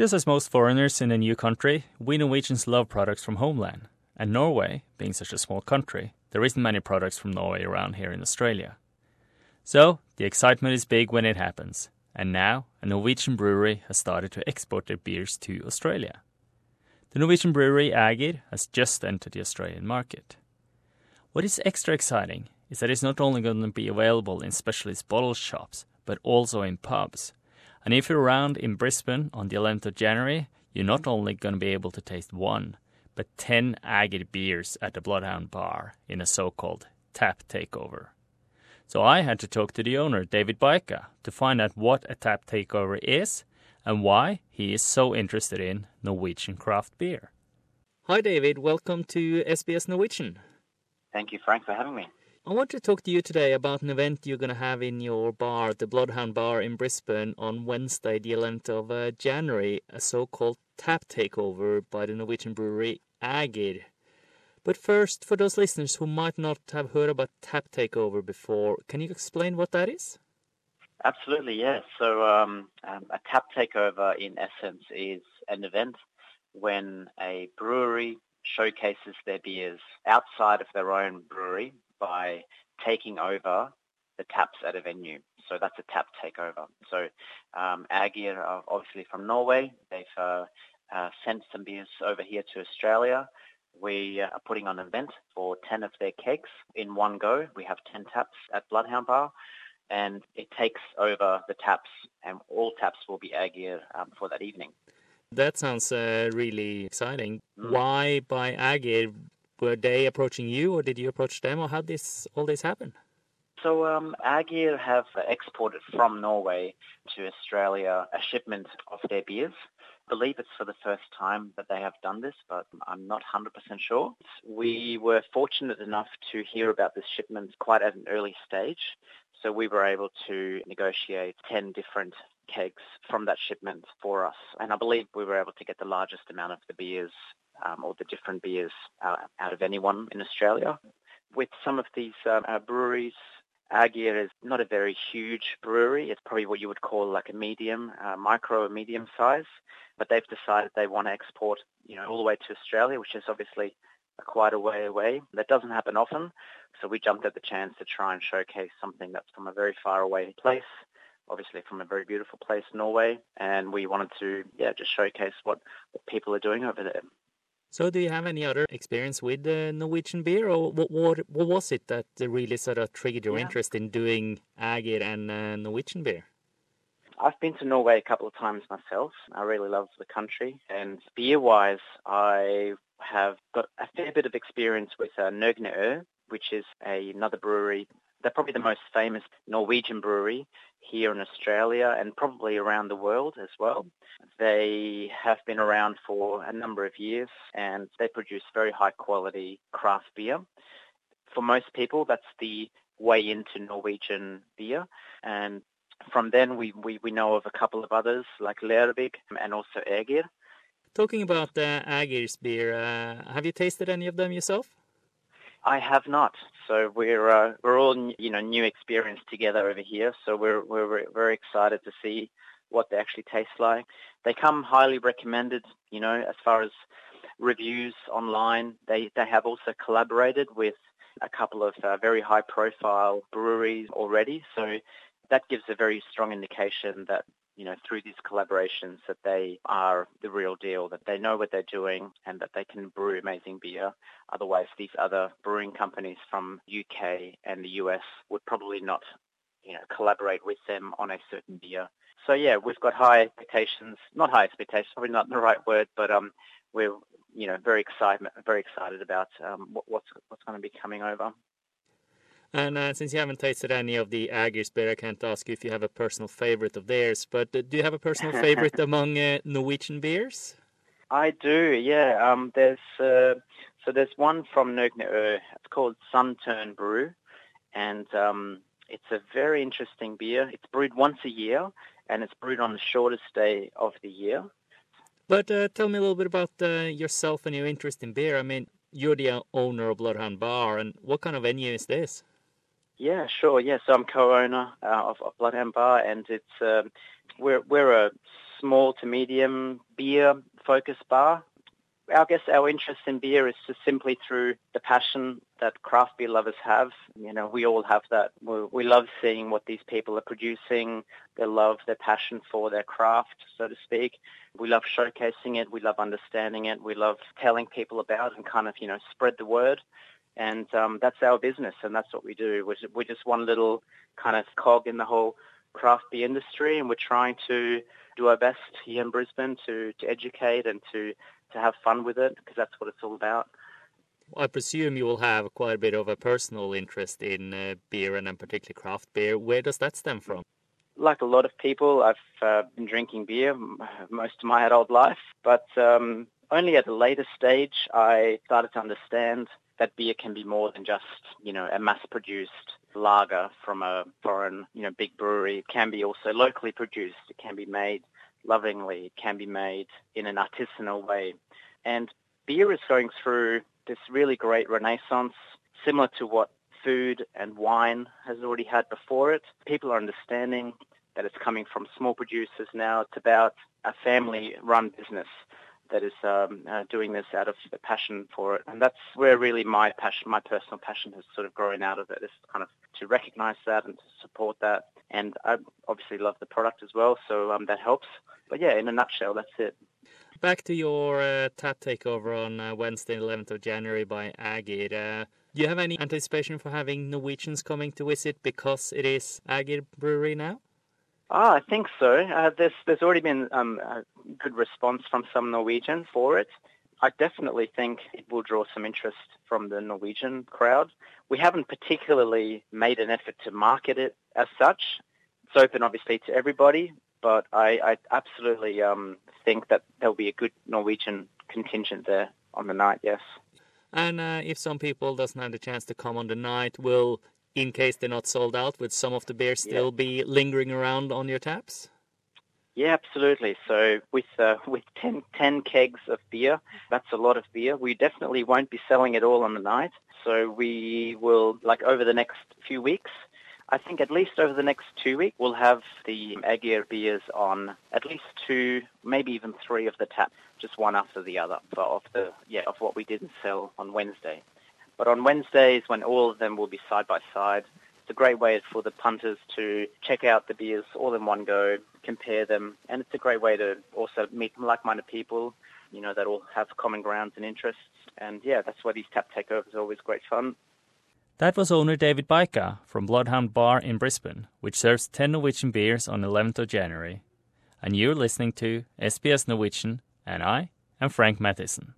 Just as most foreigners in a new country, we Norwegians love products from homeland. And Norway, being such a small country, there isn't many products from Norway around here in Australia. So, the excitement is big when it happens, and now a Norwegian brewery has started to export their beers to Australia. The Norwegian brewery Ægir has just entered the Australian market. What is extra exciting is that it's not only going to be available in specialist bottle shops, but also in pubs. And if you're around in Brisbane on the 11th of January, you're not only going to be able to taste one, but 10 Ægir beers at the Bloodhound Bar in a so called tap takeover. So I had to talk to the owner, David Baika, to find out what a tap takeover is and why he is so interested in Norwegian craft beer. Hi, David. Welcome to SBS Norwegian. Thank you, Frank, for having me. I want to talk to you today about an event you're going to have in your bar, the Bloodhound Bar in Brisbane, on Wednesday, the 11th of uh, January, a so called tap takeover by the Norwegian brewery Ægir. But first, for those listeners who might not have heard about tap takeover before, can you explain what that is? Absolutely, yes. So, um, um, a tap takeover, in essence, is an event when a brewery showcases their beers outside of their own brewery by taking over the taps at a venue. So that's a tap takeover. So um, Ægir are obviously from Norway. They've uh, uh, sent some beers over here to Australia. We uh, are putting on an event for 10 of their kegs in one go. We have 10 taps at Bloodhound Bar and it takes over the taps and all taps will be Ægir um, for that evening. That sounds uh, really exciting. Mm. Why by Ægir? Were they approaching you, or did you approach them, or how did this all this happen? So um, Ægir have exported from Norway to Australia a shipment of their beers. I believe it's for the first time that they have done this, but I'm not 100% sure. We were fortunate enough to hear about this shipment quite at an early stage. So we were able to negotiate 10 different kegs from that shipment for us. And I believe we were able to get the largest amount of the beers um, or the different beers uh, out of anyone in Australia. With some of these uh, breweries, Ægir is not a very huge brewery. It's probably what you would call like a medium, uh, micro or medium size. But they've decided they want to export, you know, all the way to Australia, which is obviously quite a way away. That doesn't happen often. So we jumped at the chance to try and showcase something that's from a very far away place obviously from a very beautiful place, Norway, and we wanted to yeah just showcase what, what people are doing over there. So, do you have any other experience with the Norwegian beer, or what, what, what was it that really sort of triggered your yeah. interest in doing Ægir and uh, Norwegian beer? I've been to Norway a couple of times myself. I really love the country, and beer-wise, I have got a fair bit of experience with uh, which is a, another brewery. They're probably the most famous Norwegian brewery here in Australia and probably around the world as well. They have been around for a number of years and they produce very high quality craft beer. For most people, that's the way into Norwegian beer. And from then, we, we, we know of a couple of others like Lervig and also Ægir. Talking about uh, Ægir's beer, uh, have you tasted any of them yourself? I have not. So we're uh, we're all you know new experience together over here. So we're we're very excited to see what they actually taste like. They come highly recommended. You know, as far as reviews online, they they have also collaborated with a couple of uh, very high profile breweries already. So that gives a very strong indication that you know, through these collaborations that they are the real deal, that they know what they're doing and that they can brew amazing beer. Otherwise, these other brewing companies from UK and the US would probably not, you know, collaborate with them on a certain beer. So yeah, we've got high expectations, not high expectations, probably not the right word, but um, we're, you know, very excited, very excited about um, what's what's going to be coming over. And uh, since you haven't tasted any of the Ægir's beer, I can't ask you if you have a personal favorite of theirs. But uh, do you have a personal favorite among uh, Norwegian beers? I do, yeah. Um, there's uh, so there's one from Nøgne It's called Sunturn Brew, and um, it's a very interesting beer. It's brewed once a year, and it's brewed on the shortest day of the year. But uh, tell me a little bit about uh, yourself and your interest in beer. I mean, you're the owner of Bloodhound Bar, and what kind of venue is this? Yeah, sure. Yes, I'm co-owner uh, of, of Bloodhound Bar, and it's um, we're we're a small to medium beer focused bar. I guess our interest in beer is just simply through the passion that craft beer lovers have. You know, we all have that. We, we love seeing what these people are producing, their love, their passion for their craft, so to speak. We love showcasing it. We love understanding it. We love telling people about and kind of, you know, spread the word. And um, that's our business, and that's what we do. We're, we're just one little kind of cog in the whole craft beer industry, and we're trying to do our best here in Brisbane to, to educate and to, to have fun with it, because that's what it's all about. I presume you will have quite a bit of a personal interest in uh, beer and in particularly craft beer. Where does that stem from? Like a lot of people, I've uh, been drinking beer most of my adult life, but um, only at a later stage I started to understand that beer can be more than just, you know, a mass-produced lager from a foreign, you know, big brewery. It can be also locally produced. It can be made lovingly. It can be made in an artisanal way. And beer is going through this really great renaissance, similar to what food and wine has already had before it. People are understanding that it's coming from small producers now. It's about a family-run business that is um, uh, doing this out of a passion for it. And that's where really my passion, my personal passion has sort of grown out of it, is kind of to recognize that and to support that. And I obviously love the product as well, so um, that helps. But yeah, in a nutshell, that's it. Back to your uh, tap takeover on uh, Wednesday, 11th of January by Ægir. Uh, do you have any anticipation for having Norwegians coming to visit because it is Ægir Brewery now? Ah, I think so. Uh, there's there's already been um, a good response from some Norwegians for it. I definitely think it will draw some interest from the Norwegian crowd. We haven't particularly made an effort to market it as such. It's open, obviously, to everybody, but I, I absolutely um, think that there'll be a good Norwegian contingent there on the night. Yes. And uh, if some people doesn't have the chance to come on the night, will in case they're not sold out, would some of the beer still yeah. be lingering around on your taps? Yeah, absolutely. So with uh, with 10, 10 kegs of beer, that's a lot of beer. We definitely won't be selling it all on the night. So we will, like over the next few weeks, I think at least over the next two weeks, we'll have the Ægir beers on at least two, maybe even three of the taps, just one after the other, of the yeah of what we didn't sell on Wednesday. But on Wednesdays, when all of them will be side by side, it's a great way for the punters to check out the beers all in one go, compare them, and it's a great way to also meet like-minded people, you know, that all have common grounds and interests. And yeah, that's why these tap takeovers are always great fun. That was owner David Baika from Bloodhound Bar in Brisbane, which serves 10 Norwegian beers on 11th of January. And you're listening to SBS Norwegian, and I am Frank Matheson.